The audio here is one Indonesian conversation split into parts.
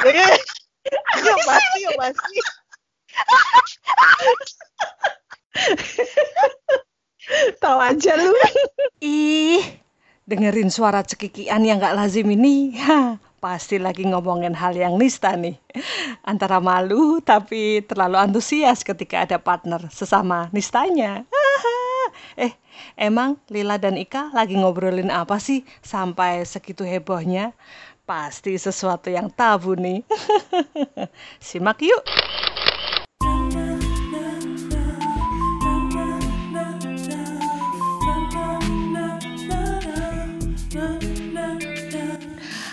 Ayo pasti, yuk pasti. Tahu aja lu. Ih, dengerin suara cekikian yang gak lazim ini. Ha, pasti lagi ngomongin hal yang nista nih. Antara malu tapi terlalu antusias ketika ada partner sesama nistanya. eh, emang Lila dan Ika lagi ngobrolin apa sih sampai segitu hebohnya? Pasti sesuatu yang tabu nih. Simak yuk.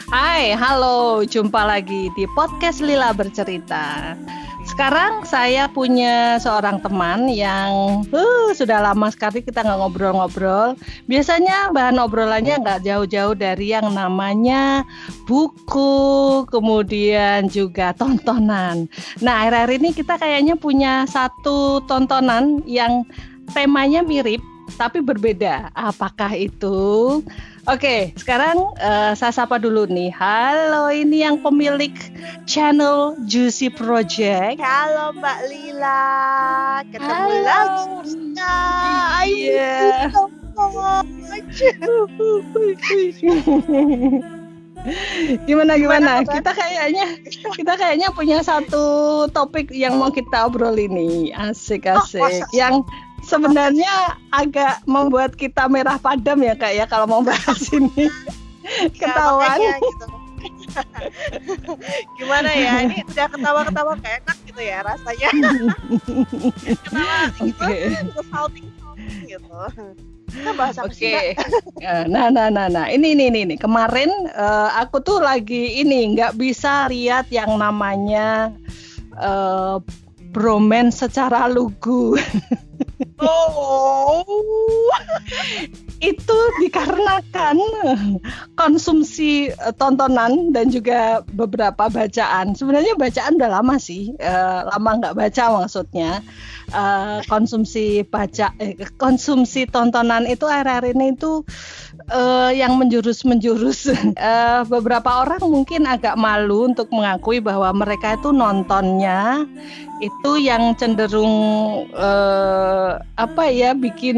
Hai, halo, jumpa lagi di podcast Lila Bercerita. Sekarang saya punya seorang teman yang uh, sudah lama sekali kita nggak ngobrol-ngobrol. Biasanya bahan obrolannya nggak jauh-jauh dari yang namanya buku, kemudian juga tontonan. Nah, akhir-akhir ini kita kayaknya punya satu tontonan yang temanya mirip tapi berbeda. Apakah itu? Oke, sekarang uh, saya sapa dulu nih. Halo, ini yang pemilik channel Juicy Project. Halo Mbak Lila, ketemu Halo. lagi Iya. gimana gimana? gimana kita kayaknya kita kayaknya punya satu topik yang mau kita obrol ini. Asik oh, asik. Oh, yang sebenarnya agak membuat kita merah padam ya kak ya kalau mau bahas ini ketahuan ya, gitu. gimana ya ini udah ketawa-ketawa kayak enak gitu ya rasanya ketawa gitu okay. salting gitu kita bahas apa Oke. Okay. Ya, nah, nah, nah, nah. Ini, ini, ini, ini. Kemarin uh, aku tuh lagi ini nggak bisa lihat yang namanya uh, bromance secara lugu. Oh. itu dikarenakan konsumsi eh, tontonan dan juga beberapa bacaan. Sebenarnya bacaan udah lama sih, uh, lama nggak baca maksudnya. Uh, konsumsi baca, eh, konsumsi tontonan itu akhir-akhir ini itu uh, yang menjurus-menjurus. Uh, beberapa orang mungkin agak malu untuk mengakui bahwa mereka itu nontonnya itu yang cenderung uh, apa ya bikin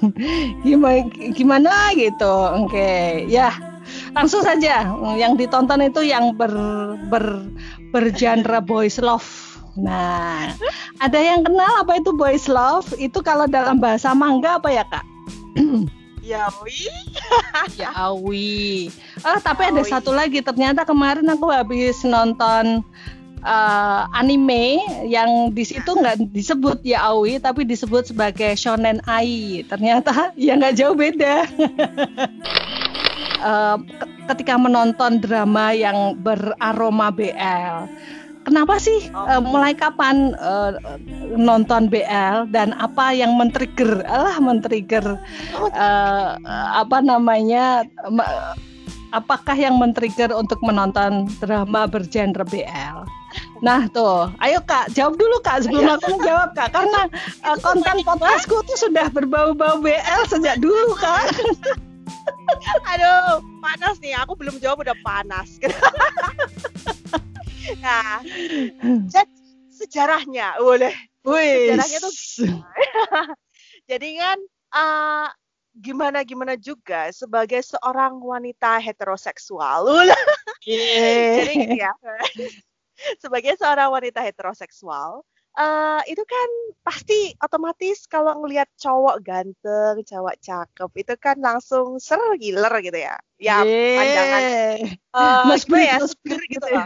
gimana gimana gitu oke okay. ya langsung saja yang ditonton itu yang ber ber bergenre boys love nah ada yang kenal apa itu boys love itu kalau dalam bahasa mangga apa ya kak Yawi. Yawi. Ah, tapi Yawi. ada satu lagi. Ternyata kemarin aku habis nonton uh, anime yang di situ nggak disebut ya Aoi tapi disebut sebagai shonen ai. Ternyata ya nggak jauh beda. uh, ketika menonton drama yang beraroma BL. Kenapa sih uh, mulai kapan uh, nonton BL dan apa yang men-trigger? Alah men-trigger uh, apa namanya apakah yang men-trigger untuk menonton drama bergenre BL? Nah tuh, ayo kak jawab dulu kak sebelum aku menjawab kak karena uh, konten podcastku tuh sudah berbau-bau BL sejak dulu kak. Aduh, panas nih. Aku belum jawab udah panas. nah, sejarahnya boleh. Sejarahnya tuh. Jadi kan uh, gimana gimana juga sebagai seorang wanita heteroseksual. yeah. Jadi gitu ya sebagai seorang wanita heteroseksual, uh, itu kan pasti otomatis kalau ngelihat cowok ganteng, cowok cakep, itu kan langsung ser giler gitu ya. Ya yeah. pandangan uh, mas ya, seger gitu ya.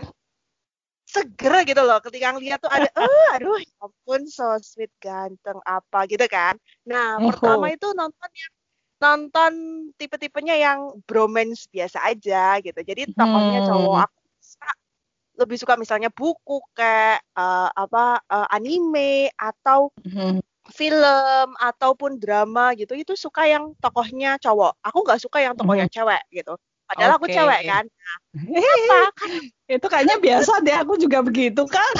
Seger gitu loh ketika ngeliat tuh ada uh, aduh ya ampun so sweet ganteng apa gitu kan. Nah, oh. pertama itu nonton yang nonton tipe-tipenya yang bromance biasa aja gitu. Jadi tokohnya hmm. cowok aku lebih suka misalnya buku kayak uh, apa uh, anime atau mm-hmm. film ataupun drama gitu itu suka yang tokohnya cowok aku nggak suka yang tokohnya mm-hmm. cewek gitu padahal okay. aku cewek kan nah, apa kan itu kayaknya biasa deh aku juga begitu kan?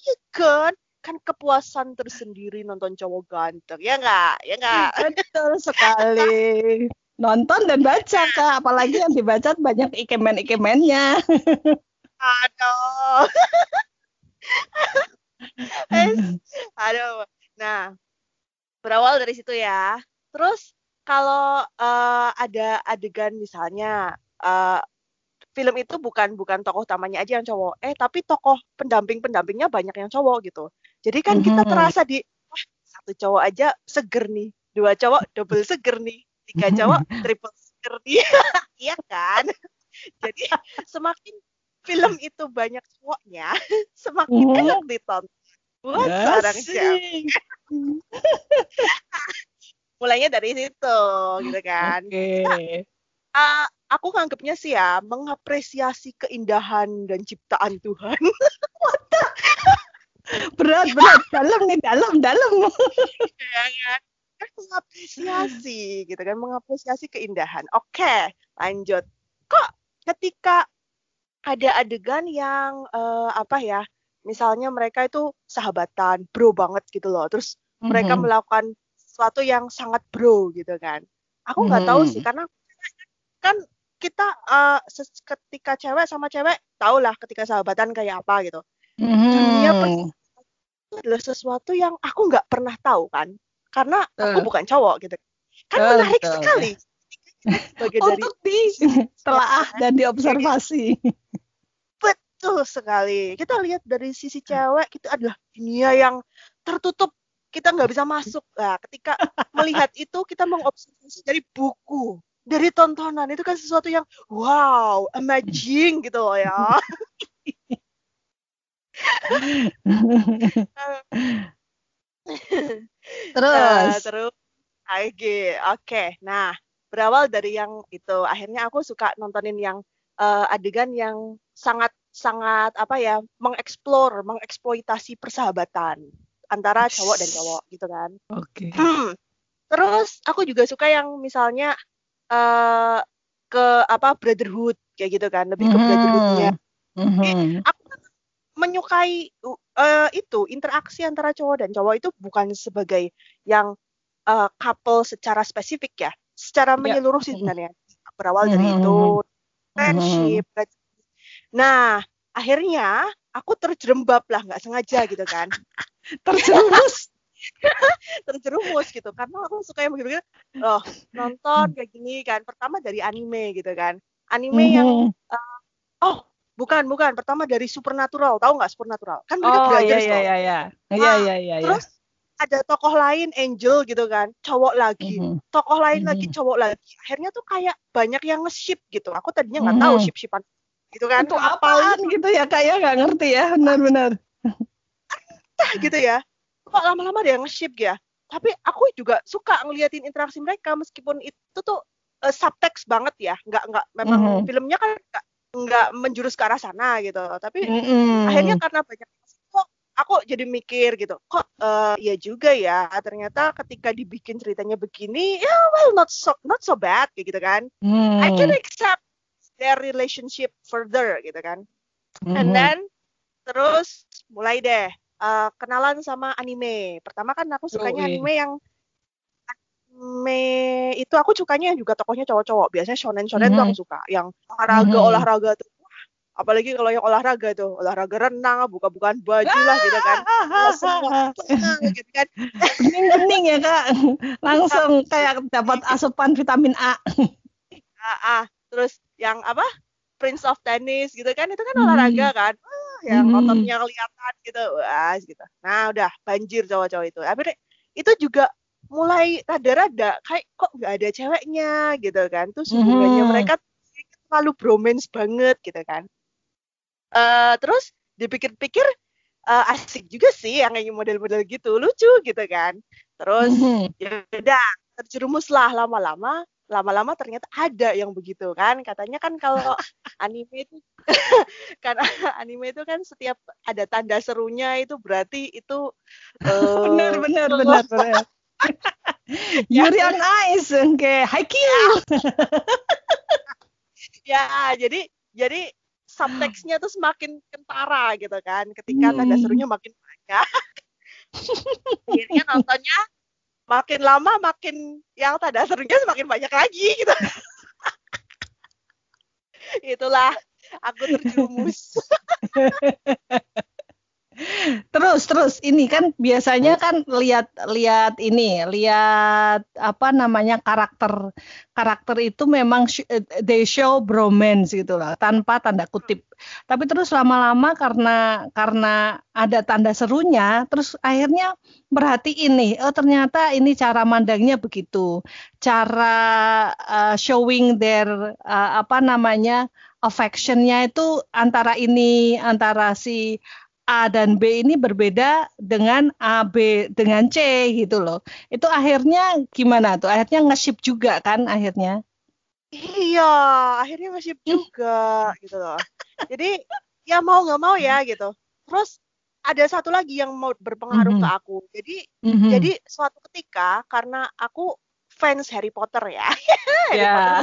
Iya kan? Kan kepuasan tersendiri nonton cowok ganteng ya nggak? Ya nggak? Betul sekali. Nonton dan baca kak. Apalagi yang dibaca banyak ikemen ikemennya Aduh. Aduh. Nah, berawal dari situ ya. Terus kalau uh, ada adegan misalnya uh, film itu bukan bukan tokoh utamanya aja yang cowok, eh tapi tokoh pendamping-pendampingnya banyak yang cowok gitu. Jadi kan mm -hmm. kita terasa di wah, satu cowok aja seger nih, dua cowok double seger nih, tiga cowok triple seger nih. iya kan? Jadi semakin film itu banyak cowoknya, semakin -hmm. enak ditonton. Buat seorang cewek. Mulainya dari situ, gitu kan. Oke. Okay. Uh, aku nganggapnya sih ya mengapresiasi keindahan dan ciptaan Tuhan. berat berat dalam nih dalam dalam. ya, ya. Kan mengapresiasi gitu kan mengapresiasi keindahan. Oke lanjut. Kok ketika ada adegan yang uh, apa ya misalnya mereka itu sahabatan bro banget gitu loh terus mereka melakukan sesuatu yang sangat bro gitu kan aku nggak mm-hmm. tahu sih karena kan kita uh, ketika cewek sama cewek tau lah ketika sahabatan kayak apa gitu. Mm-hmm. Dunia adalah sesuatu yang aku nggak pernah tahu kan, karena uh. aku bukan cowok gitu. Kan uh, menarik betul. sekali. Untuk di telaah dan diobservasi. Betul sekali. Kita lihat dari sisi cewek itu adalah dunia yang tertutup kita nggak bisa masuk. Nah, ketika melihat itu kita mengobservasi dari buku, dari tontonan itu kan sesuatu yang wow, amazing gitu loh ya. terus uh, terus lagi oke okay. nah berawal dari yang itu akhirnya aku suka nontonin yang uh, adegan yang sangat sangat apa ya mengeksplor mengeksploitasi persahabatan antara cowok dan cowok gitu kan oke okay. terus aku juga suka yang misalnya uh, ke apa brotherhood kayak gitu kan lebih ke mm-hmm. brotherhoodnya mm-hmm. aku menyukai uh, itu interaksi antara cowok dan cowok itu bukan sebagai yang uh, couple secara spesifik ya secara yeah. menyeluruh sih sebenarnya berawal mm-hmm. dari itu friendship mm-hmm. nah akhirnya aku terjerembab lah nggak sengaja gitu kan terjerumus terjerumus gitu. Karena aku suka yang begitu-begitu loh nonton kayak gini kan. Pertama dari anime gitu kan. Anime -hmm. yang uh, oh bukan bukan. Pertama dari supernatural. Tahu nggak supernatural? Kan mereka oh, belajar iya, iya, iya, iya. iya, iya, iya, terus ada tokoh lain angel gitu kan. Cowok lagi. Mm -hmm. tokoh lain mm -hmm. lagi cowok lagi. Akhirnya tuh kayak banyak yang nge-ship gitu. Aku tadinya nggak mm -hmm. tahu ship-shipan gitu kan. Itu apaan gitu ya kayak nggak ngerti ya. Benar-benar entah gitu ya kok lama-lama ada yang nge-ship ya tapi aku juga suka ngeliatin interaksi mereka meskipun itu tuh uh, subtext banget ya nggak nggak memang mm -hmm. filmnya kan nggak, menjurus ke arah sana gitu tapi mm -hmm. akhirnya karena banyak kok aku jadi mikir gitu kok uh, ya juga ya ternyata ketika dibikin ceritanya begini ya well not so not so bad kayak gitu kan mm. I can accept their relationship further gitu kan mm -hmm. and then terus mulai deh uh, kenalan sama anime. Pertama kan aku sukanya oh, iya. anime yang anime itu aku sukanya juga tokohnya cowok-cowok. Biasanya shonen shonen mm -hmm. tuh aku suka. Yang olahraga mm -hmm. olahraga tuh. apalagi kalau yang olahraga tuh, olahraga renang, buka-bukaan baju lah gitu kan. gitu kan. Bening-bening ya kak, langsung kayak dapat asupan vitamin A. ah, ah. terus yang apa? Prince of Tennis gitu kan, itu kan olahraga kan yang hmm. ototnya kelihatan gitu wah gitu nah udah banjir cowok-cowok itu tapi itu juga mulai rada-rada kayak kok nggak ada ceweknya gitu kan terus hubungannya hmm. mereka terlalu bromance banget gitu kan uh, terus dipikir-pikir uh, asik juga sih yang kayak model-model gitu lucu gitu kan terus hmm. ya udah terjerumus lah lama-lama lama-lama ternyata ada yang begitu kan. Katanya kan kalau anime itu karena anime itu kan setiap ada tanda serunya itu berarti itu uh, benar benar benar benar. Yuri on Ice kayak Haikyuu ya. Jadi jadi subtextnya tuh semakin kentara gitu kan. Ketika hmm. tanda serunya makin banyak. Akhirnya nontonnya makin lama makin yang tanda serunya semakin banyak lagi gitu. Itulah aku terjumus. terus terus ini kan biasanya kan lihat lihat ini lihat apa namanya karakter karakter itu memang eh, they show bromance gitu lah tanpa tanda kutip. Tapi terus lama-lama karena karena ada tanda serunya terus akhirnya berarti ini oh ternyata ini cara mandangnya begitu. Cara uh, showing their uh, apa namanya affectionnya itu antara ini antara si A dan B ini berbeda dengan A, B, dengan C gitu loh. Itu akhirnya gimana tuh? Akhirnya nge-ship juga kan akhirnya? Iya, akhirnya nge-ship juga gitu loh. Jadi ya mau nggak mau ya gitu. Terus ada satu lagi yang mau berpengaruh mm -hmm. ke aku. Jadi mm -hmm. jadi suatu ketika karena aku fans Harry Potter ya. Harry yeah.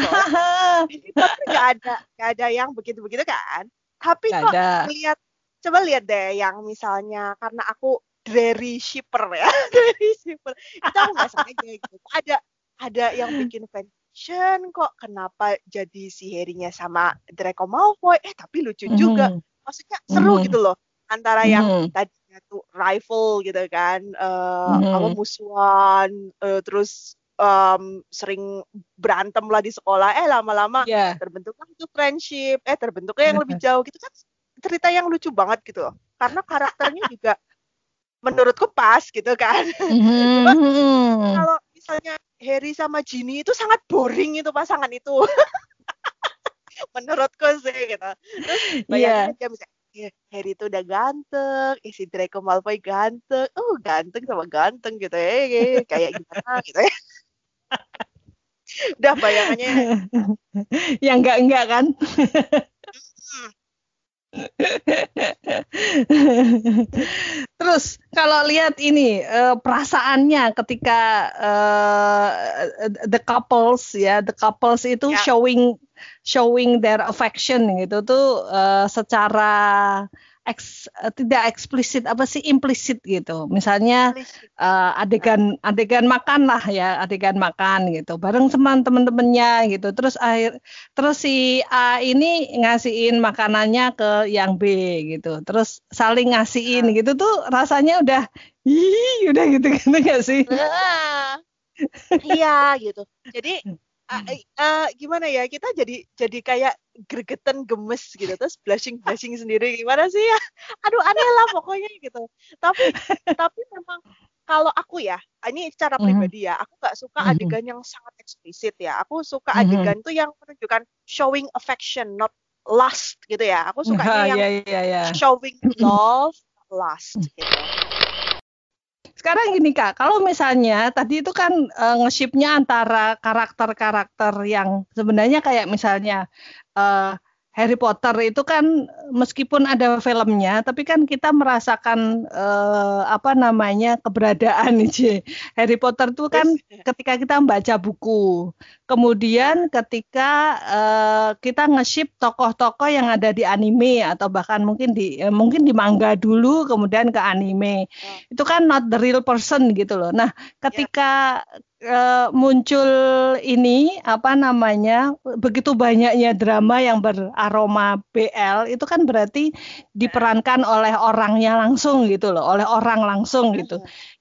Potter gak ada gak ada yang begitu-begitu kan. Tapi gak kok ada. lihat coba lihat deh yang misalnya karena aku dari shipper ya dari shipper itu aku nggak sengaja gitu ada ada yang bikin fanfiction kok kenapa jadi si Harry-nya sama Draco Malfoy eh tapi lucu juga mm. maksudnya seru mm. gitu loh antara mm. yang tadinya tuh rival gitu kan uh, mm. apa musuhan uh, terus um, sering berantem lah di sekolah eh lama-lama yeah. terbentuklah itu friendship eh terbentuknya yang lebih jauh gitu kan cerita yang lucu banget gitu loh. Karena karakternya juga menurutku pas gitu kan. Mm-hmm. kalau misalnya Harry sama Ginny itu sangat boring itu pasangan itu. menurutku sih gitu. Terus bayangin yeah. misalnya ya, Harry itu udah ganteng, isi Draco Malfoy ganteng, oh ganteng sama ganteng gitu ya, kayak gimana gitu ya. udah bayangannya. yang enggak enggak kan? Terus kalau lihat ini uh, perasaannya ketika uh, the couples ya, the couples itu yeah. showing showing their affection gitu tuh uh, secara eks, uh, tidak eksplisit apa sih implisit gitu. Misalnya uh, adegan adegan makan lah ya, adegan makan gitu bareng teman teman-temannya gitu. Terus akhir terus si A ini ngasihin makanannya ke yang B gitu. Terus saling ngasihin gitu tuh rasanya udah ih udah gitu gitu gak sih? iya gitu. Jadi uh, uh, gimana ya kita jadi jadi kayak gregetan gemes gitu terus blushing blushing sendiri gimana sih? Ya aduh aneh lah pokoknya gitu. Tapi tapi memang kalau aku ya ini secara mm-hmm. pribadi ya aku nggak suka mm-hmm. adegan yang sangat eksplisit ya. Aku suka adegan tuh yang menunjukkan showing affection not lust gitu ya. Aku suka yang yeah, yeah, yeah. showing love lust gitu sekarang gini kak, kalau misalnya tadi itu kan e, nge-shipnya antara karakter-karakter yang sebenarnya kayak misalnya e, Harry Potter itu kan meskipun ada filmnya, tapi kan kita merasakan uh, apa namanya keberadaan nih Harry Potter itu kan ketika kita membaca buku, kemudian ketika uh, kita nge-ship tokoh-tokoh yang ada di anime atau bahkan mungkin di eh, mungkin di manga dulu, kemudian ke anime, oh. itu kan not the real person gitu loh. Nah, ketika yeah uh, muncul ini apa namanya begitu banyaknya drama yang beraroma BL itu kan berarti diperankan oleh orangnya langsung gitu loh, oleh orang langsung gitu.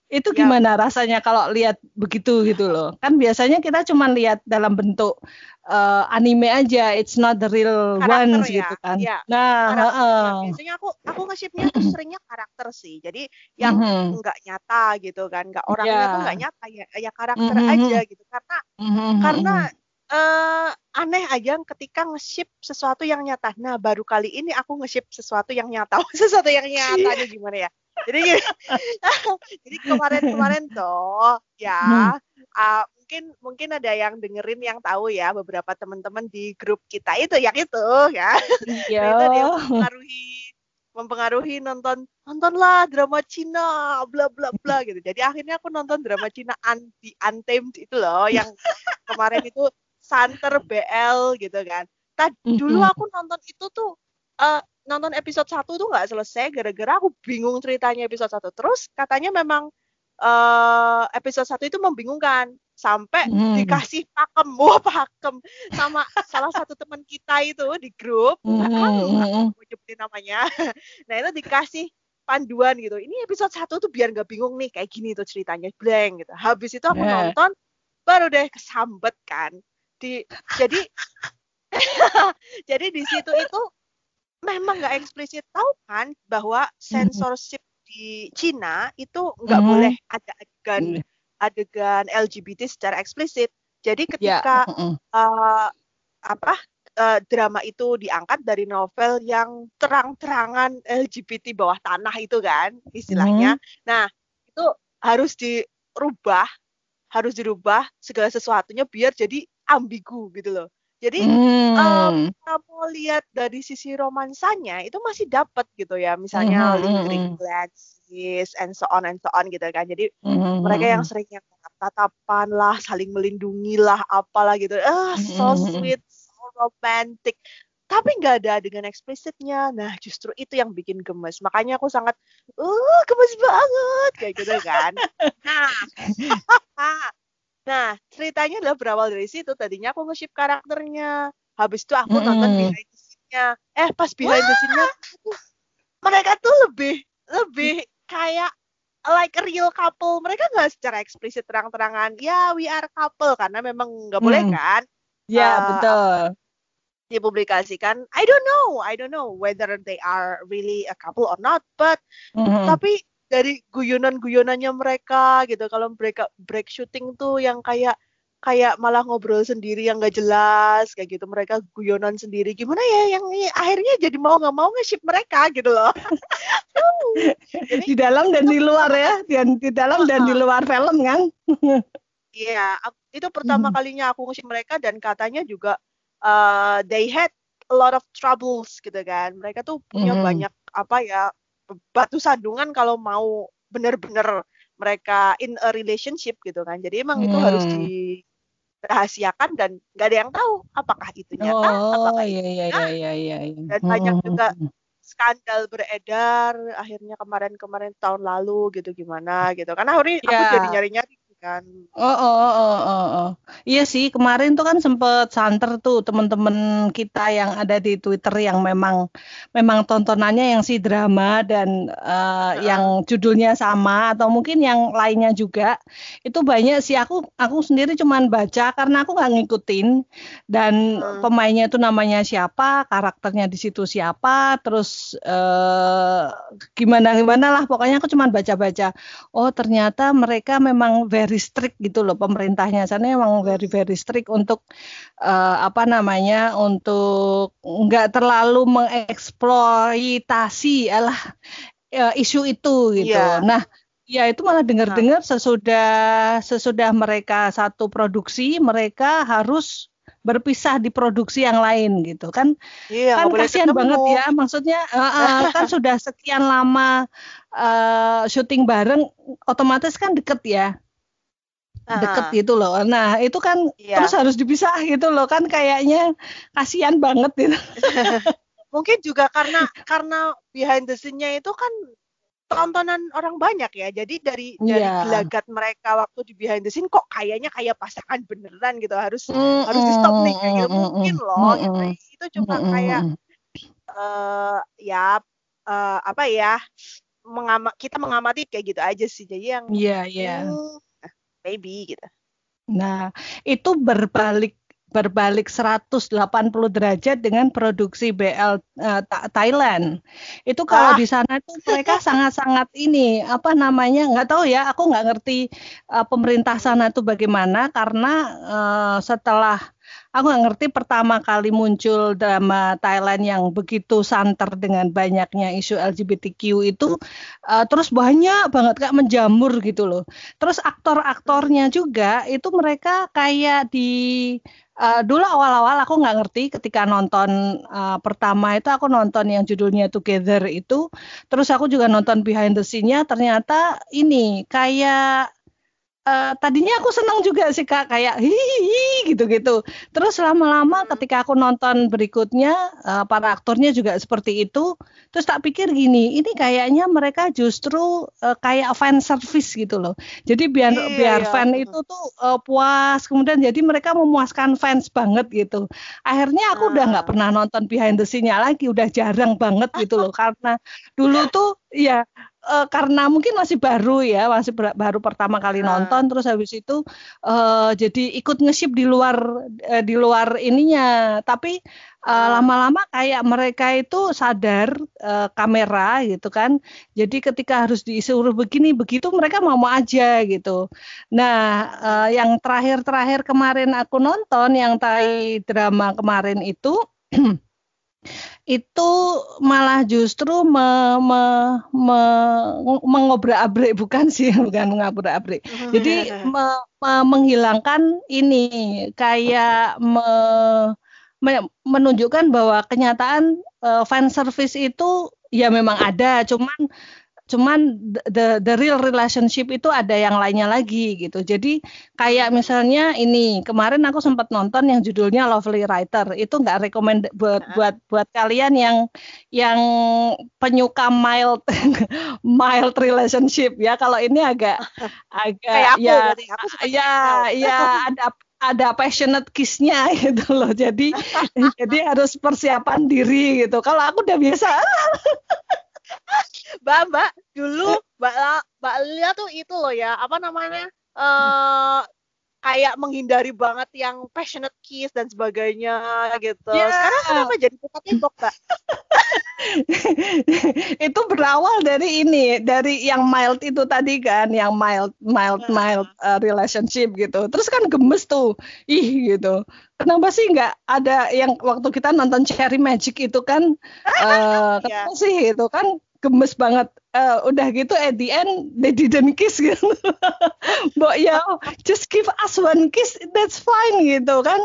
Itu gimana ya. rasanya kalau lihat begitu gitu loh? Kan biasanya kita cuma lihat dalam bentuk uh, anime aja, it's not the real karakter ones ya. gitu kan. Ya. Nah, uh, biasanya aku aku nge-shipnya tuh seringnya karakter sih. Jadi yang mm-hmm. nggak nyata gitu kan, nggak orangnya yeah. tuh nggak nyata ya, ya karakter mm-hmm. aja gitu. Karena mm-hmm. karena uh, aneh aja ketika nge-ship sesuatu yang nyata. Nah, baru kali ini aku nge-ship sesuatu yang nyata. sesuatu yang nyata nih gimana ya? Jadi jadi kemarin-kemarin tuh ya hmm. uh, mungkin mungkin ada yang dengerin yang tahu ya beberapa teman-teman di grup kita itu yang itu ya yeah. itu yang mempengaruhi mempengaruhi nonton nontonlah drama Cina bla bla bla gitu jadi akhirnya aku nonton drama Cina anti Untamed itu loh yang kemarin itu Santer BL gitu kan Tadi dulu aku nonton itu tuh uh, nonton episode 1 tuh nggak selesai gara-gara aku bingung ceritanya episode 1. Terus katanya memang uh, episode satu itu membingungkan sampai hmm. dikasih pakem wah pakem sama salah satu teman kita itu di grup hmm. kan mau nyebutin namanya nah itu dikasih panduan gitu ini episode satu tuh biar nggak bingung nih kayak gini tuh ceritanya blank gitu habis itu aku yeah. nonton baru deh kesambet kan di jadi jadi di situ itu memang nggak eksplisit tahu kan bahwa censorship di Cina itu nggak mm. boleh ada adegan adegan LGBT secara eksplisit jadi ketika yeah. uh, apa uh, drama itu diangkat dari novel yang terang-terangan LGBT bawah tanah itu kan istilahnya. Mm. Nah, itu harus dirubah harus dirubah segala sesuatunya biar jadi ambigu gitu loh. Jadi hmm. um, kalau lihat dari sisi romansanya itu masih dapat gitu ya, misalnya hmm. lingering glances and so on and so on gitu kan. Jadi hmm. mereka yang sering yang tatapan lah, saling melindungi lah, apalah gitu. Ah, so sweet, so romantic tapi nggak ada dengan eksplisitnya. Nah, justru itu yang bikin gemes. Makanya aku sangat, uh, gemes banget kayak gitu kan. Nah, nah ceritanya adalah berawal dari situ. Tadinya aku nge-ship karakternya. Habis itu aku nonton behind the scene-nya. Eh, pas behind the scene-nya, mereka tuh lebih lebih kayak like a real couple. Mereka nggak secara eksplisit terang-terangan, ya we are couple karena memang nggak boleh hmm. kan. Ya, yeah, uh, betul dipublikasikan I don't know I don't know whether they are really a couple or not but mm-hmm. tapi dari guyonan-guyonannya mereka gitu. Kalau mereka break shooting tuh yang kayak kayak malah ngobrol sendiri yang gak jelas kayak gitu. Mereka guyonan sendiri. Gimana ya yang akhirnya jadi mau nggak mau nge-ship mereka gitu loh. Jadi, di dalam dan di luar ya. Dan di dalam dan di luar film kan? Iya. Itu pertama kalinya aku nge-ship mereka dan katanya juga uh, they had a lot of troubles gitu kan. Mereka tuh punya mm. banyak apa ya batu sandungan kalau mau bener-bener mereka in a relationship gitu kan. Jadi emang mm. itu harus mm. dirahasiakan dan nggak ada yang tahu apakah itu nyata, oh, apakah iya, itu iya, iya, iya, iya, iya. Dan mm. banyak juga skandal beredar akhirnya kemarin-kemarin tahun lalu gitu gimana gitu. Karena hari yeah. aku jadi nyari-nyari kan. Oh, oh, oh, oh, oh, oh. Iya sih, kemarin tuh kan sempet santer tuh teman-teman kita yang ada di Twitter yang memang memang tontonannya yang si drama dan uh, uh. yang judulnya sama atau mungkin yang lainnya juga. Itu banyak sih aku aku sendiri cuman baca karena aku nggak ngikutin dan uh. pemainnya itu namanya siapa, karakternya di situ siapa, terus uh, gimana gimana lah pokoknya aku cuman baca-baca. Oh, ternyata mereka memang very very strict gitu loh pemerintahnya sana emang very very strict untuk uh, apa namanya untuk nggak terlalu mengeksploitasi alah uh, isu itu gitu. Yeah. Nah, ya itu malah dengar-dengar nah. sesudah sesudah mereka satu produksi mereka harus berpisah di produksi yang lain gitu kan iya, kan kasihan banget ya maksudnya uh, uh, kan sudah sekian lama uh, syuting bareng otomatis kan deket ya deket gitu loh. Nah itu kan iya. terus harus dipisah gitu loh kan kayaknya kasihan banget gitu. Mungkin juga karena karena behind the scene-nya itu kan tontonan orang banyak ya. Jadi dari yeah. dari iya. gelagat mereka waktu di behind the scene kok kayaknya kayak pasangan beneran gitu. Harus mm, harus di stop nih kayak gitu. Mungkin loh mm, gitu. Itu cuma mm, kayak uh, ya uh, apa ya mengama kita mengamati kayak gitu aja sih. Jadi yang yeah. Yeah. Hmm, baby gitu. Nah, itu berbalik berbalik 180 derajat dengan produksi BL uh, eh, Thailand. Itu kalau ah. di sana itu mereka sangat-sangat ini apa namanya nggak tahu ya, aku nggak ngerti uh, pemerintah sana itu bagaimana karena uh, setelah aku nggak ngerti pertama kali muncul drama Thailand yang begitu santer dengan banyaknya isu LGBTQ itu uh, terus banyak banget kak menjamur gitu loh. Terus aktor-aktornya juga itu mereka kayak di uh, dulu awal-awal aku nggak ngerti ketika nonton uh, pertama itu aku nonton yang judulnya Together itu terus aku juga nonton behind the scene-nya ternyata ini kayak uh, tadinya aku senang juga sih kak kayak hihi gitu-gitu. Terus lama-lama hmm. ketika aku nonton berikutnya uh, para aktornya juga seperti itu. Terus tak pikir gini, ini kayaknya mereka justru uh, kayak fan service gitu loh. Jadi biar iya, biar iya. fan itu tuh uh, puas, kemudian jadi mereka memuaskan fans banget gitu. Akhirnya aku hmm. udah nggak ah. pernah nonton behind the scene-nya lagi, udah jarang banget gitu loh. Karena dulu tuh ya uh, karena mungkin masih baru ya, masih ber baru pertama kali nah. nonton, terus habis itu uh, jadi ikut ngesip di luar uh, di luar ininya. Tapi lama-lama uh, kayak mereka itu sadar uh, kamera gitu kan. Jadi ketika harus disuruh begini begitu mereka mau mau aja gitu. Nah, uh, yang terakhir-terakhir kemarin aku nonton yang Thai drama kemarin itu itu malah justru me, me, me, mengobrak-abrik. Bukan sih bukan mengobrak-abrik jadi me, me, menghilangkan ini kayak me, me, menunjukkan bahwa kenyataan uh, fan service itu ya memang ada. Cuman cuman the the real relationship itu ada yang lainnya lagi gitu. Jadi kayak misalnya ini kemarin aku sempat nonton yang judulnya Lovely Writer itu nggak rekomend buat buat buat kalian yang yang penyuka mild mild relationship ya. Kalau ini agak agak kayak aku, ya aku ya ya ada ada passionate kissnya gitu loh. Jadi jadi harus persiapan diri gitu. Kalau aku udah biasa Mbak, Mbak, dulu Mbak Mbak Lia tuh itu loh ya, apa namanya? Uh, kayak menghindari banget yang passionate kiss dan sebagainya gitu. Yeah. Sekarang kenapa jadi suka TikTok, Mbak? itu berawal dari ini, dari yang mild itu tadi kan, yang mild mild mild uh, relationship gitu. Terus kan gemes tuh. Ih gitu. Kenapa sih nggak ada yang waktu kita nonton Cherry Magic itu kan uh, kenapa yeah. sih itu kan gemes banget. Uh, udah gitu at the end they didn't kiss gitu. Mbok ya just give us one kiss that's fine gitu kan.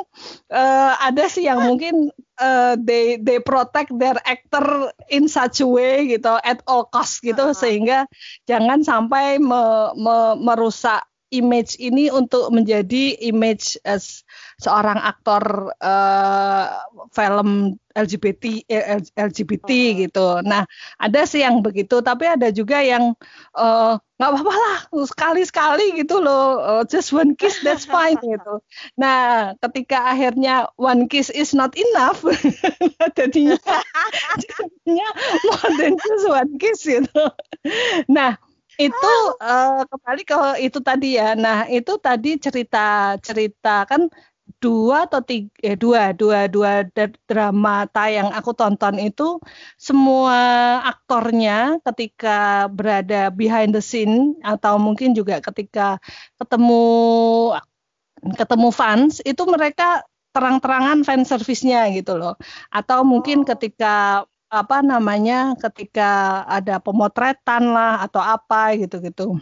Uh, ada sih yang mungkin uh, they they protect their actor in such a way gitu at all cost gitu uh -huh. sehingga jangan sampai me, me, merusak image ini untuk menjadi image as seorang aktor uh, film LGBT eh, LGBT oh. gitu. Nah, ada sih yang begitu, tapi ada juga yang uh, nggak apa-apa lah sekali-sekali gitu loh, uh, just one kiss that's fine gitu. Nah, ketika akhirnya one kiss is not enough, jadinya jadinya more than just one kiss gitu. Nah, itu uh, kembali ke itu tadi ya. Nah, itu tadi cerita cerita kan dua atau tiga eh, dua dua dua drama yang aku tonton itu semua aktornya ketika berada behind the scene atau mungkin juga ketika ketemu ketemu fans itu mereka terang-terangan fan service-nya gitu loh atau mungkin oh. ketika apa namanya ketika ada pemotretan lah atau apa gitu-gitu.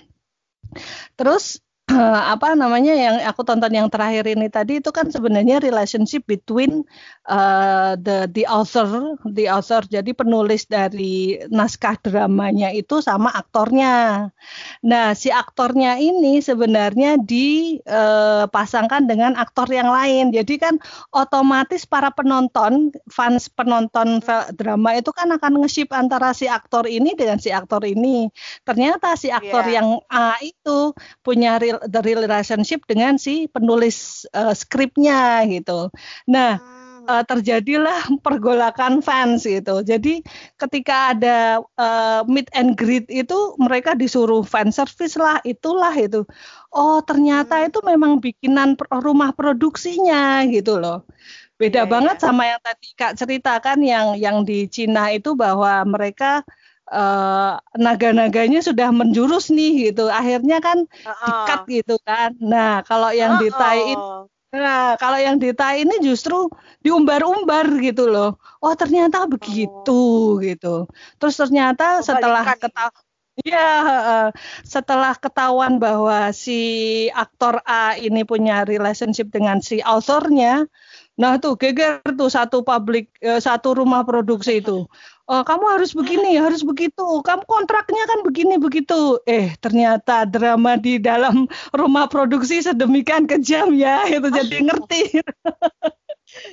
Terus apa namanya yang aku tonton yang terakhir ini tadi itu kan sebenarnya relationship between uh, the the author the author jadi penulis dari naskah dramanya itu sama aktornya. Nah si aktornya ini sebenarnya dipasangkan uh, dengan aktor yang lain. Jadi kan otomatis para penonton fans penonton drama itu kan akan nge-ship antara si aktor ini dengan si aktor ini. Ternyata si aktor yeah. yang A itu punya real the real relationship dengan si penulis uh, skripnya gitu. Nah, uh, terjadilah pergolakan fans gitu. Jadi ketika ada uh, meet and greet itu mereka disuruh fan service lah, itulah itu. Oh, ternyata hmm. itu memang bikinan rumah produksinya gitu loh. Beda yeah, banget yeah. sama yang tadi Kak ceritakan yang yang di Cina itu bahwa mereka uh, naga-naganya sudah menjurus nih gitu. Akhirnya kan uh-uh. dikat gitu kan. Nah, kalau yang uh-uh. di Thai ini Nah, kalau yang di Thai ini justru diumbar-umbar gitu loh. Oh, ternyata begitu oh. gitu. Terus ternyata setelah ketahuan Iya, setelah ketahuan bahwa si aktor A ini punya relationship dengan si authornya, nah tuh geger tuh satu publik, eh, satu rumah produksi itu oh kamu harus begini, harus begitu, kamu kontraknya kan begini begitu. Eh ternyata drama di dalam rumah produksi sedemikian kejam ya, itu jadi ngerti.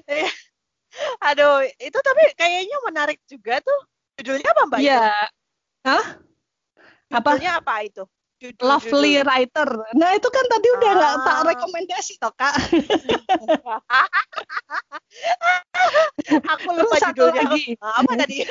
Iya. Aduh, itu tapi kayaknya menarik juga tuh. Judulnya apa Mbak? Iya. Hah? Apa? Judulnya apa itu? Judul, Lovely judul. Writer. Nah itu kan tadi udah nggak ah. tak rekomendasi toh kak. Aku lupa terus satu judulnya. lagi. Apa tadi?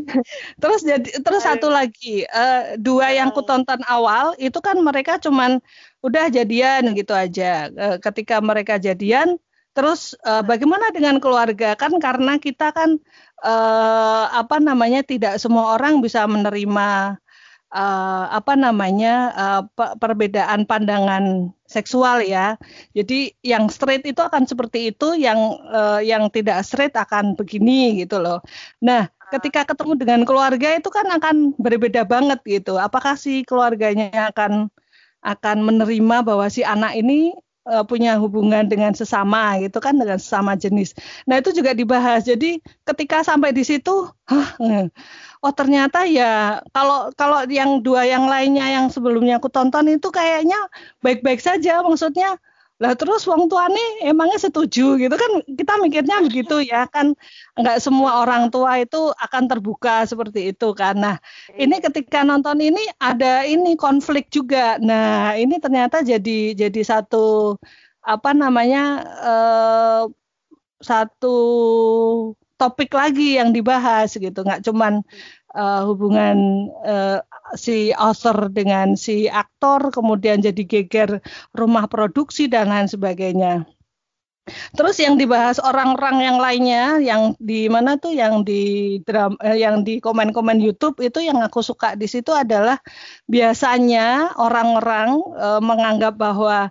terus jadi terus Ayo. satu lagi. Uh, dua yang ku tonton awal itu kan mereka cuman udah jadian gitu aja. Uh, ketika mereka jadian Terus uh, bagaimana dengan keluarga? Kan karena kita kan uh, apa namanya tidak semua orang bisa menerima uh, apa namanya uh, perbedaan pandangan seksual ya. Jadi yang straight itu akan seperti itu, yang uh, yang tidak straight akan begini gitu loh. Nah, ketika ketemu dengan keluarga itu kan akan berbeda banget gitu. Apakah si keluarganya akan akan menerima bahwa si anak ini uh, punya hubungan dengan sesama gitu kan dengan sesama jenis. Nah itu juga dibahas. Jadi ketika sampai di situ, eh, oh ternyata ya kalau kalau yang dua yang lainnya yang sebelumnya aku tonton itu kayaknya baik-baik saja. Maksudnya lah terus wong tuane emangnya setuju gitu? Kan kita mikirnya begitu ya kan? Nggak semua orang tua itu akan terbuka seperti itu kan. Nah ini ketika nonton ini ada ini konflik juga. Nah ini ternyata jadi jadi satu apa namanya eh, satu topik lagi yang dibahas gitu. Nggak cuman uh, hubungan uh, si author dengan si aktor kemudian jadi geger rumah produksi dan lain sebagainya. Terus yang dibahas orang-orang yang lainnya yang di mana tuh yang di dram, eh, yang di komen-komen YouTube itu yang aku suka di situ adalah biasanya orang-orang eh, menganggap bahwa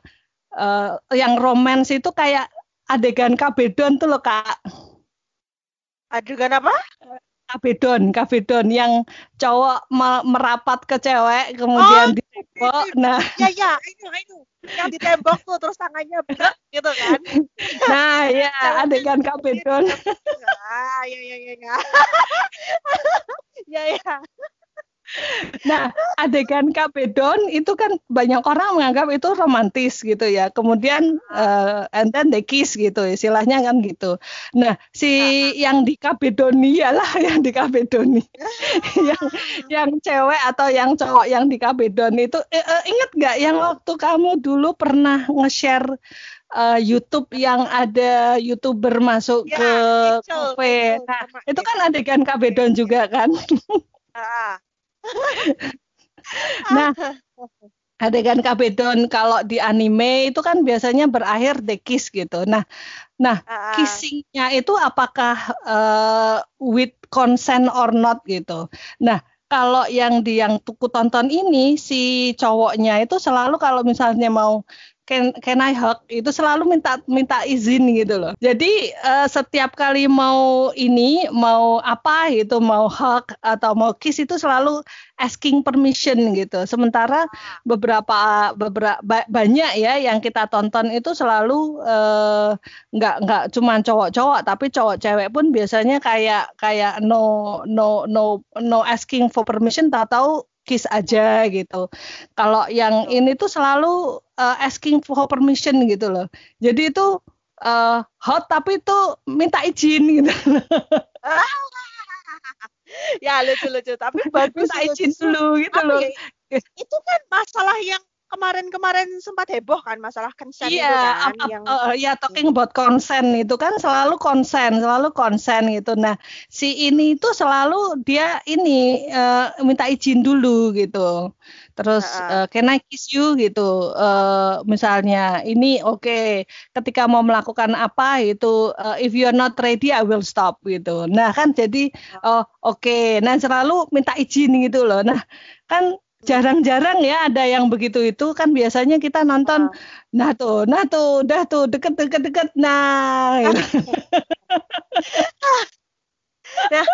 eh, yang romans itu kayak adegan kabedon tuh loh Kak. Adegan apa? Kabedon, kabedon yang cowok merapat ke cewek kemudian oh, ditembok. Nah, ya ya, itu itu yang ditembok tuh terus tangannya berat gitu kan. Nah, ya adegan kabedon. Ah, ya ya ya ya. ya ya. Nah, adegan kabedon itu kan banyak orang menganggap itu romantis gitu ya. Kemudian uh, and then they kiss gitu, istilahnya kan gitu. Nah, si yang di kabedoni lah yang di kabedoni. yang yang cewek atau yang cowok yang di kabedon itu uh, uh, inget nggak yang waktu kamu dulu pernah nge-share uh, YouTube yang ada youtuber masuk ya, ke kafe. Nah, itu kan adegan kabedon juga kan. nah, adegan kabedon kalau di anime itu kan biasanya berakhir the kiss gitu. Nah, nah uh. kissingnya itu apakah uh, with consent or not gitu. Nah, kalau yang di yang tuku tonton ini si cowoknya itu selalu kalau misalnya mau can can I hug itu selalu minta minta izin gitu loh. Jadi uh, setiap kali mau ini mau apa gitu mau hug atau mau kiss itu selalu asking permission gitu. Sementara beberapa beberapa banyak ya yang kita tonton itu selalu uh, nggak nggak cuma cowok-cowok tapi cowok cewek pun biasanya kayak kayak no no no no asking for permission tak tahu kiss aja gitu. Kalau yang ini tuh selalu uh, asking for permission gitu loh. Jadi itu uh, hot tapi itu minta izin gitu. ya lucu-lucu tapi bagus minta izin dulu gitu loh. Ya, itu kan masalah yang kemarin-kemarin sempat heboh kan masalah consent iya, itu kan up, yang uh, ya talking about consent itu kan selalu konsen selalu konsen gitu nah si ini itu selalu dia ini uh, minta izin dulu gitu terus uh, uh, can I kiss you? Gitu. Uh, misalnya ini oke okay, ketika mau melakukan apa itu uh, if you're not ready I will stop. Gitu. Nah kan jadi oh oke. Okay. nah selalu minta izin gitu loh. Nah kan jarang-jarang ya ada yang begitu itu. Kan biasanya kita nonton nah tuh nah tuh udah tuh deket deket deket nah. Gitu. nah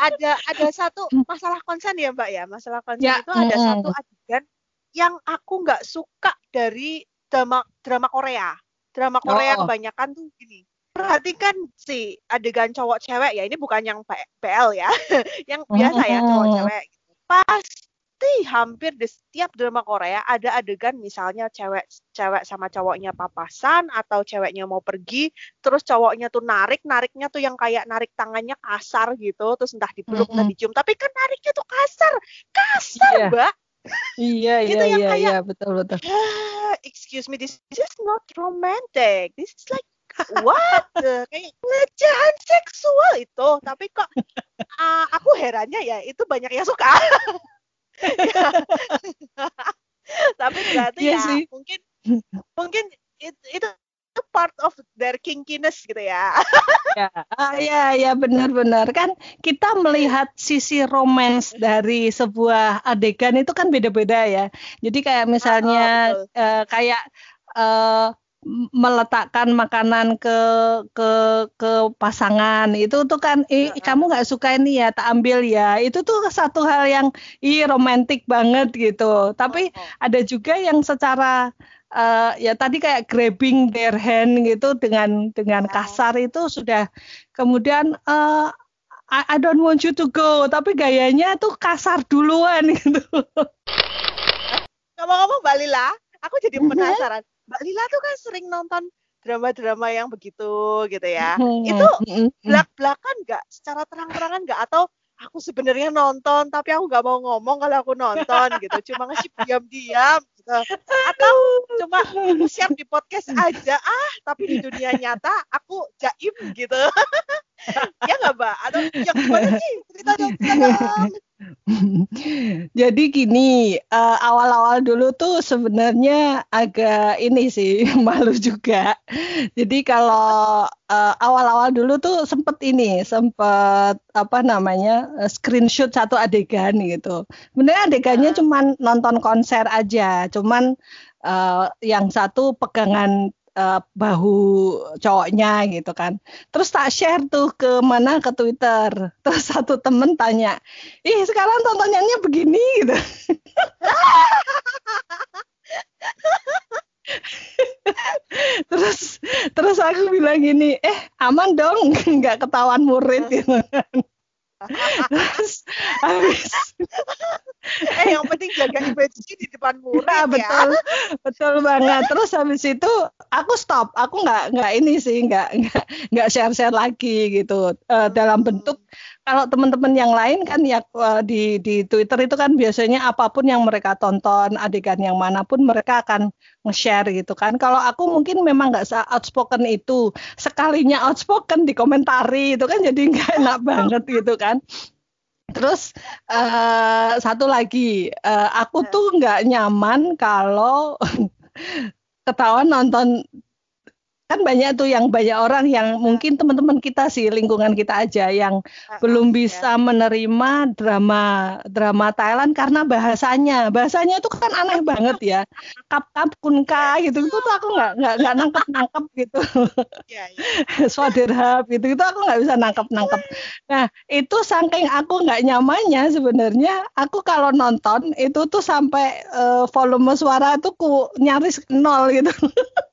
ada ada satu masalah konsen ya mbak ya masalah konsen ya, itu ada mm. satu adegan yang aku nggak suka dari drama drama Korea drama Korea oh. kebanyakan tuh gini perhatikan si adegan cowok cewek ya ini bukan yang PL ya yang biasa ya cowok hmm. cewek pasti hampir di setiap drama Korea ada adegan misalnya cewek cewek sama cowoknya papasan atau ceweknya mau pergi terus cowoknya tuh narik nariknya tuh yang kayak narik tangannya kasar gitu terus entah dipeluk mm -hmm. entah dicium. Tapi kan nariknya tuh kasar kasar yeah. mbak. Iya gitu iya iya iya betul betul. Ah, excuse me this, this is not romantic. This is like what kayak pelecehan seksual itu. Tapi kok uh, aku herannya ya itu banyak yang suka tapi berarti iya ya sih. mungkin mungkin it, itu part of their kinkiness gitu ya. ya, ah, ya, ya benar-benar kan kita melihat sisi romance dari sebuah adegan itu kan beda-beda ya. Jadi kayak misalnya oh, uh, kayak uh, meletakkan makanan ke ke ke pasangan itu tuh kan eh kamu nggak suka ini ya tak ambil ya itu tuh satu hal yang ih romantis banget gitu tapi oh, oh. ada juga yang secara uh, ya tadi kayak grabbing their hand gitu dengan dengan oh. kasar itu sudah kemudian uh, I, I don't want you to go tapi gayanya tuh kasar duluan gitu. Ngomong-ngomong Mbak Lila, aku jadi mm-hmm. penasaran. Mbak Lila tuh kan sering nonton drama-drama yang begitu gitu ya. Hmm, itu hmm, hmm. belak-belakan nggak secara terang-terangan nggak atau aku sebenarnya nonton tapi aku nggak mau ngomong kalau aku nonton gitu. Cuma ngasih diam-diam gitu. Atau cuma siap di podcast aja ah tapi di dunia nyata aku jaim gitu. ya nggak mbak? Atau yang gimana sih? Cerita dong. Jadi gini, uh, awal-awal dulu tuh sebenarnya agak ini sih malu juga. Jadi kalau uh, awal-awal dulu tuh sempet ini, sempet apa namanya screenshot satu adegan gitu. Sebenarnya adegannya uh. cuman nonton konser aja, cuman uh, yang satu pegangan uh, bahu cowoknya gitu kan. Terus tak share tuh ke mana ke Twitter. Terus satu temen tanya, ih sekarang tontonannya begini gitu. terus terus aku bilang gini, eh aman dong nggak ketahuan murid gitu kan. Terus habis eh yang penting jaga image di depan murid nah, ya. betul. Betul banget. Terus habis itu aku stop. Aku nggak nggak ini sih nggak nggak nggak share share lagi gitu. Uh, dalam bentuk kalau teman-teman yang lain kan ya eh, di di Twitter itu kan biasanya apa pun yang mereka tonton adegan yang mana pun mereka akan nge-share gitu kan. Kalau aku mungkin memang nggak outspoken itu. Sekalinya outspoken di komentari itu kan jadi nggak enak banget gitu kan. Terus uh, satu lagi, uh, aku tuh nggak nyaman kalau ketahuan nonton kan banyak tuh yang banyak orang yang mungkin teman-teman kita sih lingkungan kita aja yang uh, belum iya. bisa ya. menerima drama drama Thailand karena bahasanya. Bahasanya itu kan aneh banget ya. Kap kap kunka gitu. Itu tuh aku nggak nggak nggak nangkep nangkep gitu. Ya, ya. swaderhab gitu. Itu aku nggak bisa nangkep nangkep. Nah itu saking aku nggak nyamannya sebenarnya aku kalau nonton itu tuh sampai uh, volume suara tuh ku nyaris nol gitu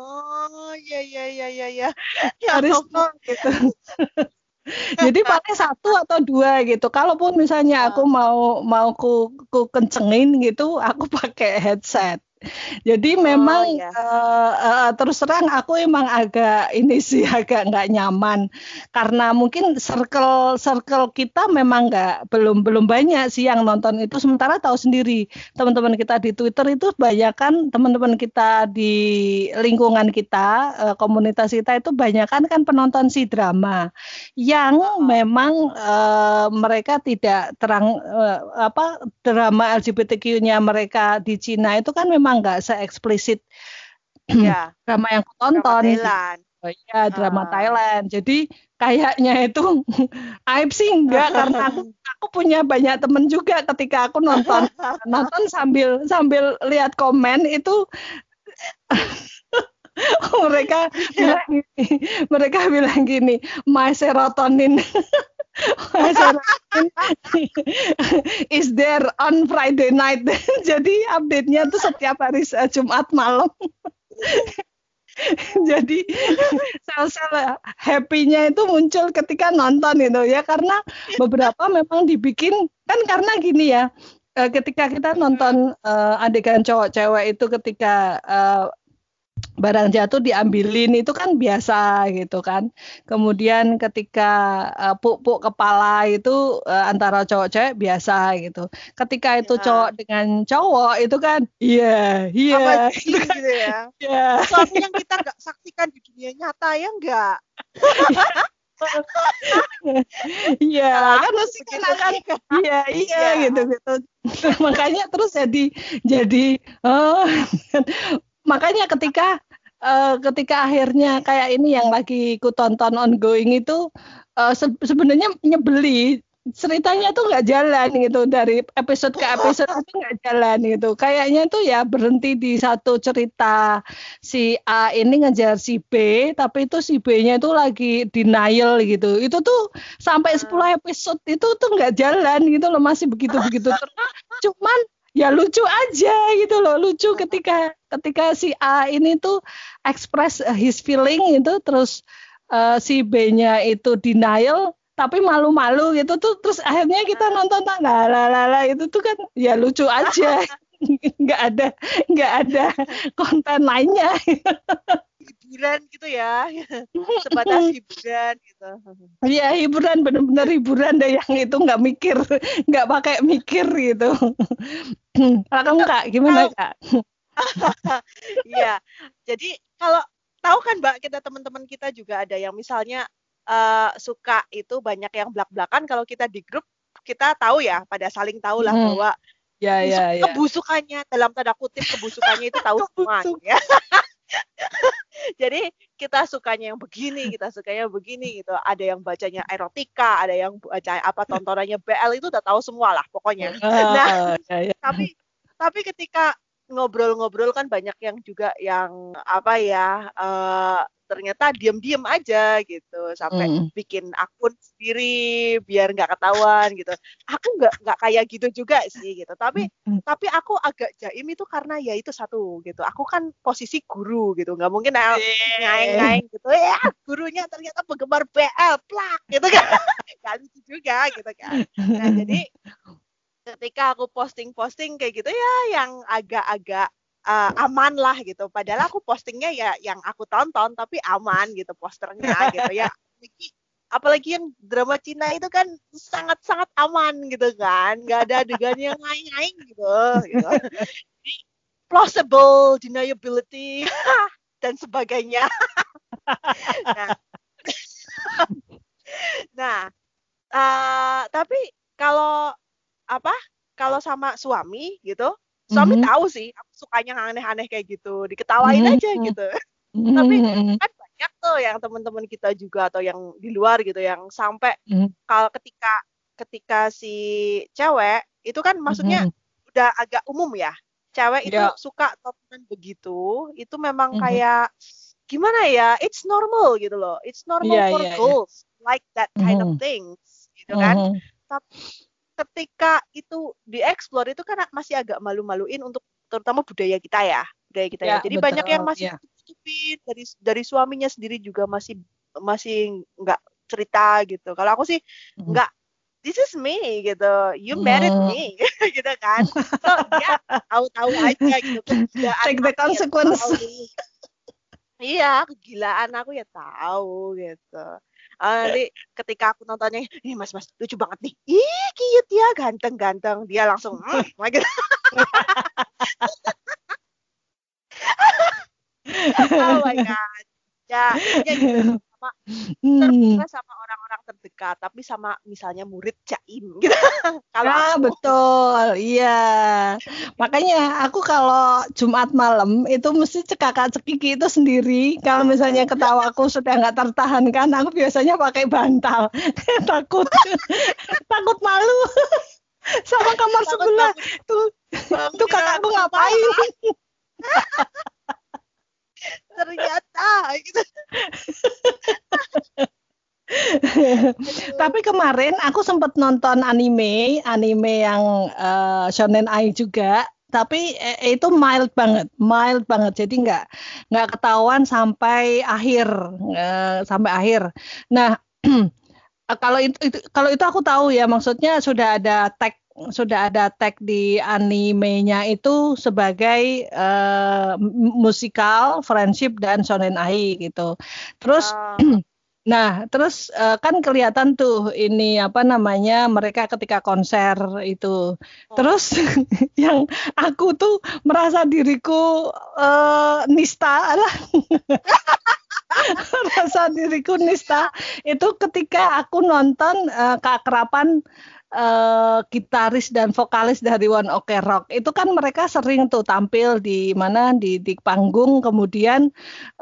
Oh, iya iya iya iya iya. Ya Harus gitu. Jadi pakai satu atau dua gitu. Kalaupun misalnya aku mau mau ku, ku kencengin gitu, aku pakai headset. Jadi oh, memang ya. uh, uh, terus terang aku emang agak ini sih agak nggak nyaman. Karena mungkin circle circle kita memang nggak belum belum banyak sih yang nonton itu. Sementara tahu sendiri teman-teman kita di Twitter itu banyak kan teman-teman kita di lingkungan kita uh, komunitas kita itu banyak kan kan penonton si drama. Yang memang uh, mereka tidak terang uh, apa drama LGBTQ-nya mereka di Cina itu kan memang memang nggak seeksplisit ya. drama yang aku tonton. Drama Thailand. Oh, iya, drama uh. Thailand. Jadi kayaknya itu aib sih enggak karena aku aku punya banyak temen juga ketika aku nonton nonton sambil sambil lihat komen itu mereka bilang gini, mereka bilang gini, my serotonin is there on Friday night. Jadi update-nya tuh setiap hari Jumat malam. jadi sel-sel happy-nya itu muncul ketika nonton itu ya karena beberapa memang dibikin kan karena gini ya eh, ketika kita nonton uh, adegan cowok cewek itu ketika uh, barang jatuh diambilin itu kan biasa gitu kan. Kemudian ketika uh, puk-puk kepala itu uh, antara cowok cewek biasa gitu. Ketika itu ya. cowok dengan cowok itu kan iya, iya yeah, gitu, gitu ya. Yeah. Sesuatu yang kita nggak saksikan di dunia nyata ya enggak. Iya, kan mesti kan akan iya iya gitu gitu. Makanya terus jadi jadi oh makanya ketika uh, ketika akhirnya kayak ini yang lagi ku tonton ongoing itu uh, se sebenarnya nyebeli. Ceritanya tuh nggak jalan gitu dari episode ke episode itu nggak jalan gitu. Kayaknya tuh ya berhenti di satu cerita si A ini ngejar si B tapi itu si B-nya itu lagi denial gitu. Itu tuh sampai 10 episode itu tuh nggak jalan gitu loh masih begitu begitu cuman ya lucu aja gitu loh lucu ketika ketika si A ini tuh express his feeling itu terus uh, si B-nya itu denial tapi malu-malu gitu tuh terus akhirnya kita nonton lah lah lah itu tuh kan ya lucu aja. Nggak ada nggak ada konten lainnya. Hiburan gitu ya. Sebatas hiburan gitu. Iya hiburan bener-bener hiburan deh yang itu nggak mikir nggak pakai mikir gitu. Kalau kamu kak gimana kak Iya. Jadi kalau tahu kan Mbak kita teman-teman kita juga ada yang misalnya uh, suka itu banyak yang belak-belakan kalau kita di grup kita tahu ya pada saling tahu lah hmm. bahwa ya, ya, ya. kebusukannya dalam tanda kutip kebusukannya itu tahu semua ya. Jadi kita sukanya yang begini, kita sukanya begini gitu. Ada yang bacanya erotika, ada yang baca apa tontonannya BL itu udah tahu semua lah pokoknya. Nah, ya, ya. tapi tapi ketika ngobrol-ngobrol kan banyak yang juga yang apa ya uh, ternyata diem-diem aja gitu. Sampai mm. bikin akun sendiri biar nggak ketahuan gitu. Aku nggak nggak kayak gitu juga sih gitu. Tapi mm. tapi aku agak jaim itu karena ya itu satu gitu. Aku kan posisi guru gitu. Nggak mungkin yeah. ngaing-ngaing gitu. Ya gurunya ternyata penggemar BL plak gitu kan. Nggak lucu juga gitu kan. Nah jadi ketika aku posting-posting kayak gitu ya yang agak-agak uh, aman lah gitu. Padahal aku postingnya ya yang aku tonton tapi aman gitu posternya gitu ya. Apalagi yang drama Cina itu kan sangat-sangat aman gitu kan, nggak ada adegan yang ngaing-ngaing gitu. gitu. Plausible deniability dan sebagainya. nah, nah uh, tapi kalau apa kalau sama suami gitu suami mm-hmm. tahu sih aku sukanya aneh-aneh kayak gitu diketawain mm-hmm. aja gitu mm-hmm. tapi kan banyak tuh yang teman-teman kita juga atau yang di luar gitu yang sampai mm-hmm. kalau ketika ketika si cewek itu kan maksudnya mm-hmm. udah agak umum ya cewek itu yeah. suka tontonan begitu itu memang mm-hmm. kayak gimana ya it's normal gitu loh it's normal yeah, for yeah, girls yeah. like that kind mm-hmm. of things gitu kan mm-hmm. tapi ketika itu dieksplor itu kan masih agak malu-maluin untuk terutama budaya kita ya budaya kita ya, ya. jadi betul, banyak yang masih ya. tutupin dari dari suaminya sendiri juga masih masih nggak cerita gitu kalau aku sih hmm. nggak this is me gitu you married hmm. me gitu kan so ya tahu-tahu aja gitu take the consequence iya kegilaan aku ya tahu gitu uh, nanti ketika aku nontonnya ini mas mas lucu banget nih. Ih cute ya ganteng ganteng dia langsung mm, gitu. oh my god. Ya, ya gitu sama hmm. sama orang-orang terdekat tapi sama misalnya murid jaim gitu. Kalau nah, betul. Iya. Makanya aku kalau Jumat malam itu mesti cekakak cekiki itu sendiri. Kalau misalnya ketawa aku sudah nggak tertahankan aku biasanya pakai bantal. Takut. Takut malu. Sama kamar sebelah. tuh tuh kakakku ngapain? Ternyata gitu. Tapi kemarin aku sempat nonton anime, anime yang uh, Shonen Ai juga. tapi eh, itu mild banget, mild banget. Jadi nggak nggak ketahuan sampai akhir, eh, sampai akhir. Nah, kalau itu, itu kalau itu aku tahu ya, maksudnya sudah ada tag sudah ada tag di animenya itu sebagai uh, musikal, friendship dan shonen ai gitu. Terus uh. Nah, terus uh, kan kelihatan tuh ini apa namanya mereka ketika konser itu. Oh. Terus yang aku tuh merasa diriku uh, nista lah. merasa diriku nista itu ketika aku nonton uh, keakraban uh, gitaris dan vokalis dari One Ok Rock. Itu kan mereka sering tuh tampil di mana? Di di panggung kemudian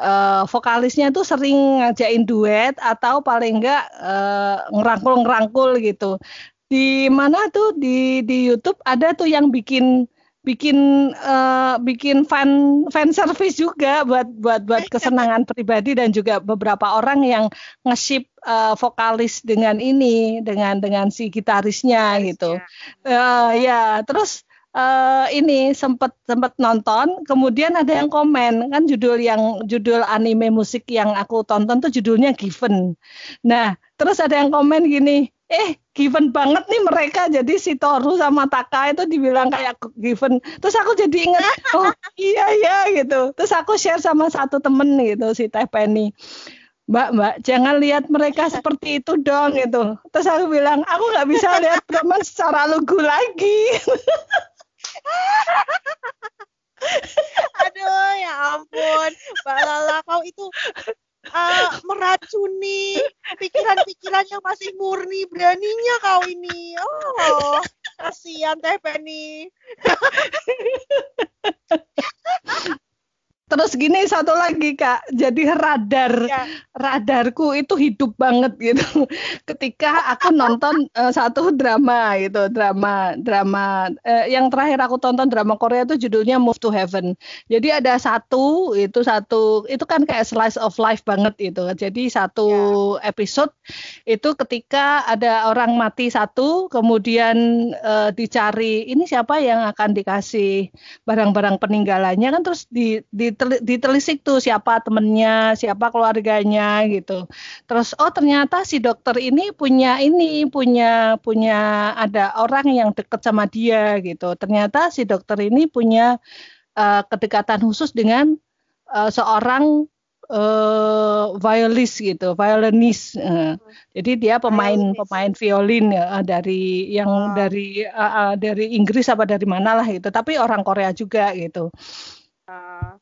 uh, vokalisnya tuh sering ngajain duet atau paling enggak uh, ngerangkul-ngerangkul gitu. Di mana tuh? Di di YouTube ada tuh yang bikin bikin uh, bikin fan fan service juga buat buat buat kesenangan pribadi dan juga beberapa orang yang nge-ship uh, vokalis dengan ini dengan dengan si gitarisnya gitu. Uh, ya, terus uh, ini sempat sempat nonton, kemudian ada yang komen kan judul yang judul anime musik yang aku tonton tuh judulnya Given. Nah, terus ada yang komen gini, eh given banget nih mereka. Jadi si Toru sama Taka itu dibilang kayak given. Terus aku jadi inget oh iya iya gitu. Terus aku share sama satu temen gitu si Teh Penny. Mbak, Mbak, jangan lihat mereka seperti itu dong gitu. Terus aku bilang, aku nggak bisa lihat teman secara lugu lagi. Aduh, ya ampun, Mbak Lala, kau itu uh, meracuni pikiran-pikiran yang masih murni beraninya kau ini. Oh, kasihan Teh Penny. Terus gini satu lagi kak, jadi radar ya. radarku itu hidup banget gitu. Ketika aku nonton uh, satu drama gitu, drama drama uh, yang terakhir aku tonton drama Korea itu judulnya Move to Heaven. Jadi ada satu itu satu itu kan kayak slice of life banget itu. Jadi satu ya. episode itu ketika ada orang mati satu, kemudian uh, dicari ini siapa yang akan dikasih barang-barang peninggalannya kan terus di, di ditelisik tuh siapa temennya, siapa keluarganya gitu. Terus oh ternyata si dokter ini punya ini punya punya ada orang yang deket sama dia gitu. Ternyata si dokter ini punya uh, kedekatan khusus dengan uh, seorang uh, violis gitu, violinis. Uh, jadi dia pemain violis. pemain violin ya dari yang oh. dari uh, uh, dari Inggris apa dari mana lah gitu, tapi orang Korea juga gitu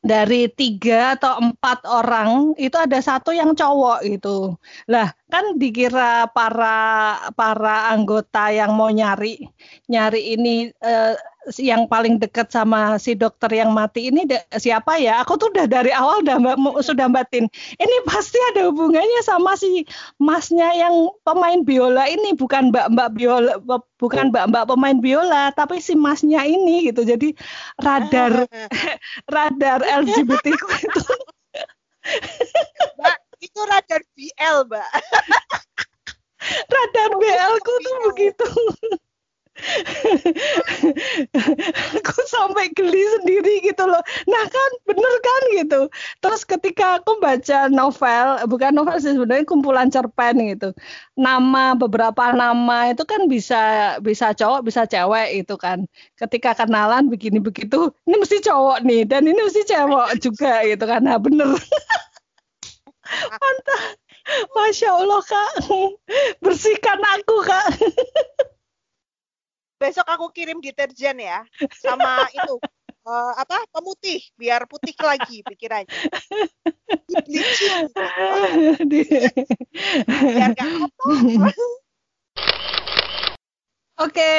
dari tiga atau empat orang itu ada satu yang cowok gitu. Lah kan dikira para para anggota yang mau nyari nyari ini eh, yang paling dekat sama si dokter yang mati ini siapa ya? Aku tuh udah dari awal udah mbak, sudah batin. Ini pasti ada hubungannya sama si masnya yang pemain biola ini bukan mbak-mbak biola bukan mbak-mbak pemain biola tapi si masnya ini gitu. Jadi radar radar LGBT itu Mbak, itu radar BL, Mbak. radar BL ku tuh begitu aku sampai geli sendiri gitu loh. Nah kan bener kan gitu. Terus ketika aku baca novel, bukan novel sih sebenarnya kumpulan cerpen gitu. Nama beberapa nama itu kan bisa bisa cowok, bisa cewek itu kan. Ketika kenalan begini begitu, ini mesti cowok nih dan ini mesti cewek juga gitu kan. Nah bener. Mantap. Masya Allah kak, bersihkan aku kak besok aku kirim deterjen ya sama itu uh, apa pemutih biar putih lagi pikirannya. Bleaching biar gak kotor Oke,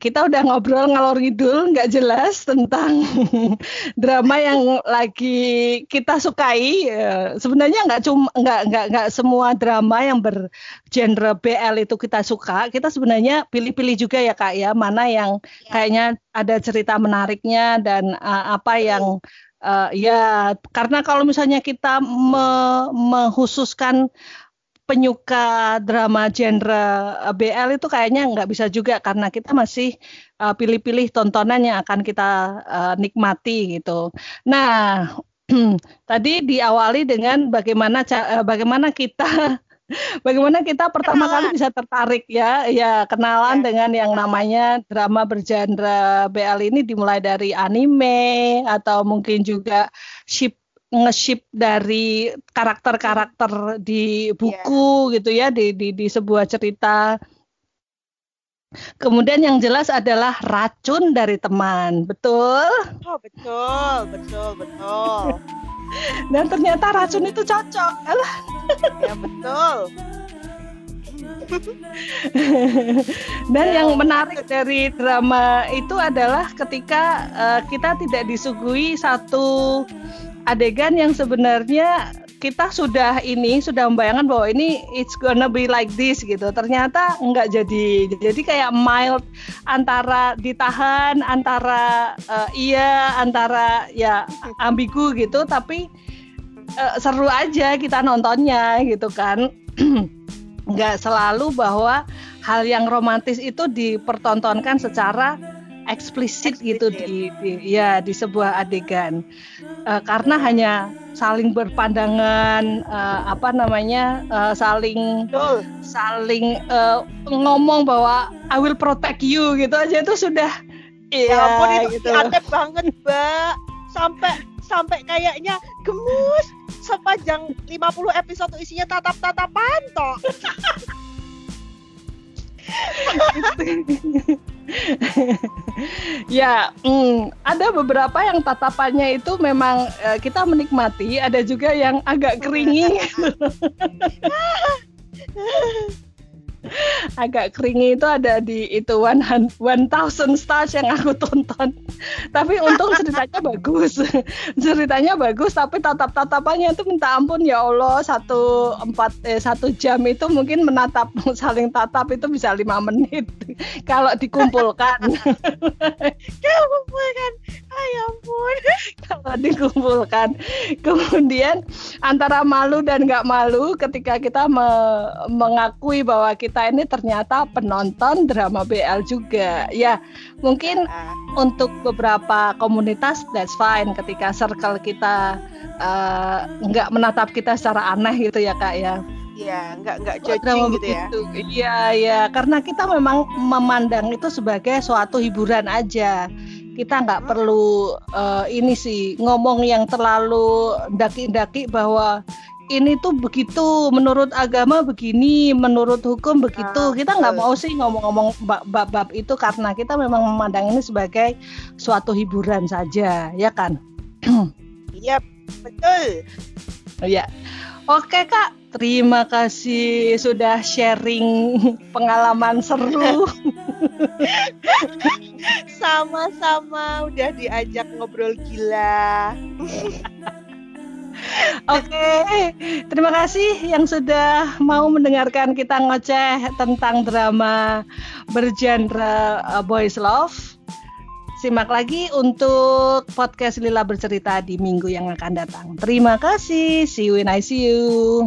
kita udah ngobrol ngalor ngidul nggak jelas tentang drama yang lagi kita sukai. Ya, sebenarnya nggak cuma nggak nggak nggak semua drama yang bergenre BL itu kita suka. Kita sebenarnya pilih-pilih juga ya kak ya mana yang ya. kayaknya ada cerita menariknya dan uh, apa yang uh, ya karena kalau misalnya kita me menghususkan penyuka drama genre eh, BL itu kayaknya nggak bisa juga karena kita masih pilih pilih-pilih tontonan yang akan kita uh, nikmati gitu. Nah, tadi diawali dengan bagaimana bagaimana kita Bagaimana kita pertama kenalan. kali bisa tertarik ya, ya kenalan ya. dengan yang namanya drama bergenre BL ini dimulai dari anime atau mungkin juga ship nge-ship dari karakter-karakter di buku yeah. gitu ya di, di di sebuah cerita. Kemudian yang jelas adalah racun dari teman, betul? Oh betul, betul, betul. Dan ternyata racun itu cocok, alah. Ya betul. Dan yang menarik dari drama itu adalah ketika uh, kita tidak disuguhi satu adegan yang sebenarnya kita sudah ini sudah membayangkan bahwa ini it's gonna be like this gitu. Ternyata enggak jadi. Jadi kayak mild antara ditahan, antara uh, iya, antara ya ambigu gitu tapi uh, seru aja kita nontonnya gitu kan. Enggak selalu bahwa hal yang romantis itu dipertontonkan secara eksplisit, gitu di, di ya di sebuah adegan uh, karena hanya saling berpandangan uh, apa namanya uh, saling Betul. saling uh, ngomong bahwa I will protect you gitu aja itu sudah ya, ya ampun itu gitu. banget mbak sampai sampai kayaknya gemus sepanjang 50 episode isinya tatap-tatapan toh ya, mm, ada beberapa yang tatapannya itu memang uh, kita menikmati, ada juga yang agak keringi. agak keringi itu ada di itu one, one thousand stars yang aku tonton. Tapi untung ceritanya bagus. Ceritanya bagus tapi tatap tatapannya itu minta ampun ya Allah satu empat eh, satu jam itu mungkin menatap saling tatap itu bisa lima menit. Kalau dikumpulkan. Dikumpulkan ya ampun kalau dikumpulkan kemudian antara malu dan nggak malu ketika kita me mengakui bahwa kita ini ternyata penonton drama BL juga. Ya, mungkin uh. untuk beberapa komunitas that's fine ketika circle kita uh, nggak menatap kita secara aneh gitu ya kak ya. Iya, nggak nggak judging gitu ya. Iya, iya, karena kita memang memandang itu sebagai suatu hiburan aja. Kita nggak perlu uh, ini sih ngomong yang terlalu daki-daki bahwa ini tuh begitu menurut agama begini menurut hukum begitu. Ah, kita nggak mau sih ngomong-ngomong bab-bab itu karena kita memang memandang ini sebagai suatu hiburan saja ya kan? Iya betul. Ya oke kak terima kasih sudah sharing pengalaman seru sama-sama udah diajak ngobrol gila Oke, terima kasih yang sudah mau mendengarkan kita ngoceh tentang drama bergenre uh, boys love. Simak lagi untuk podcast Lila bercerita di minggu yang akan datang. Terima kasih. See you in ICU.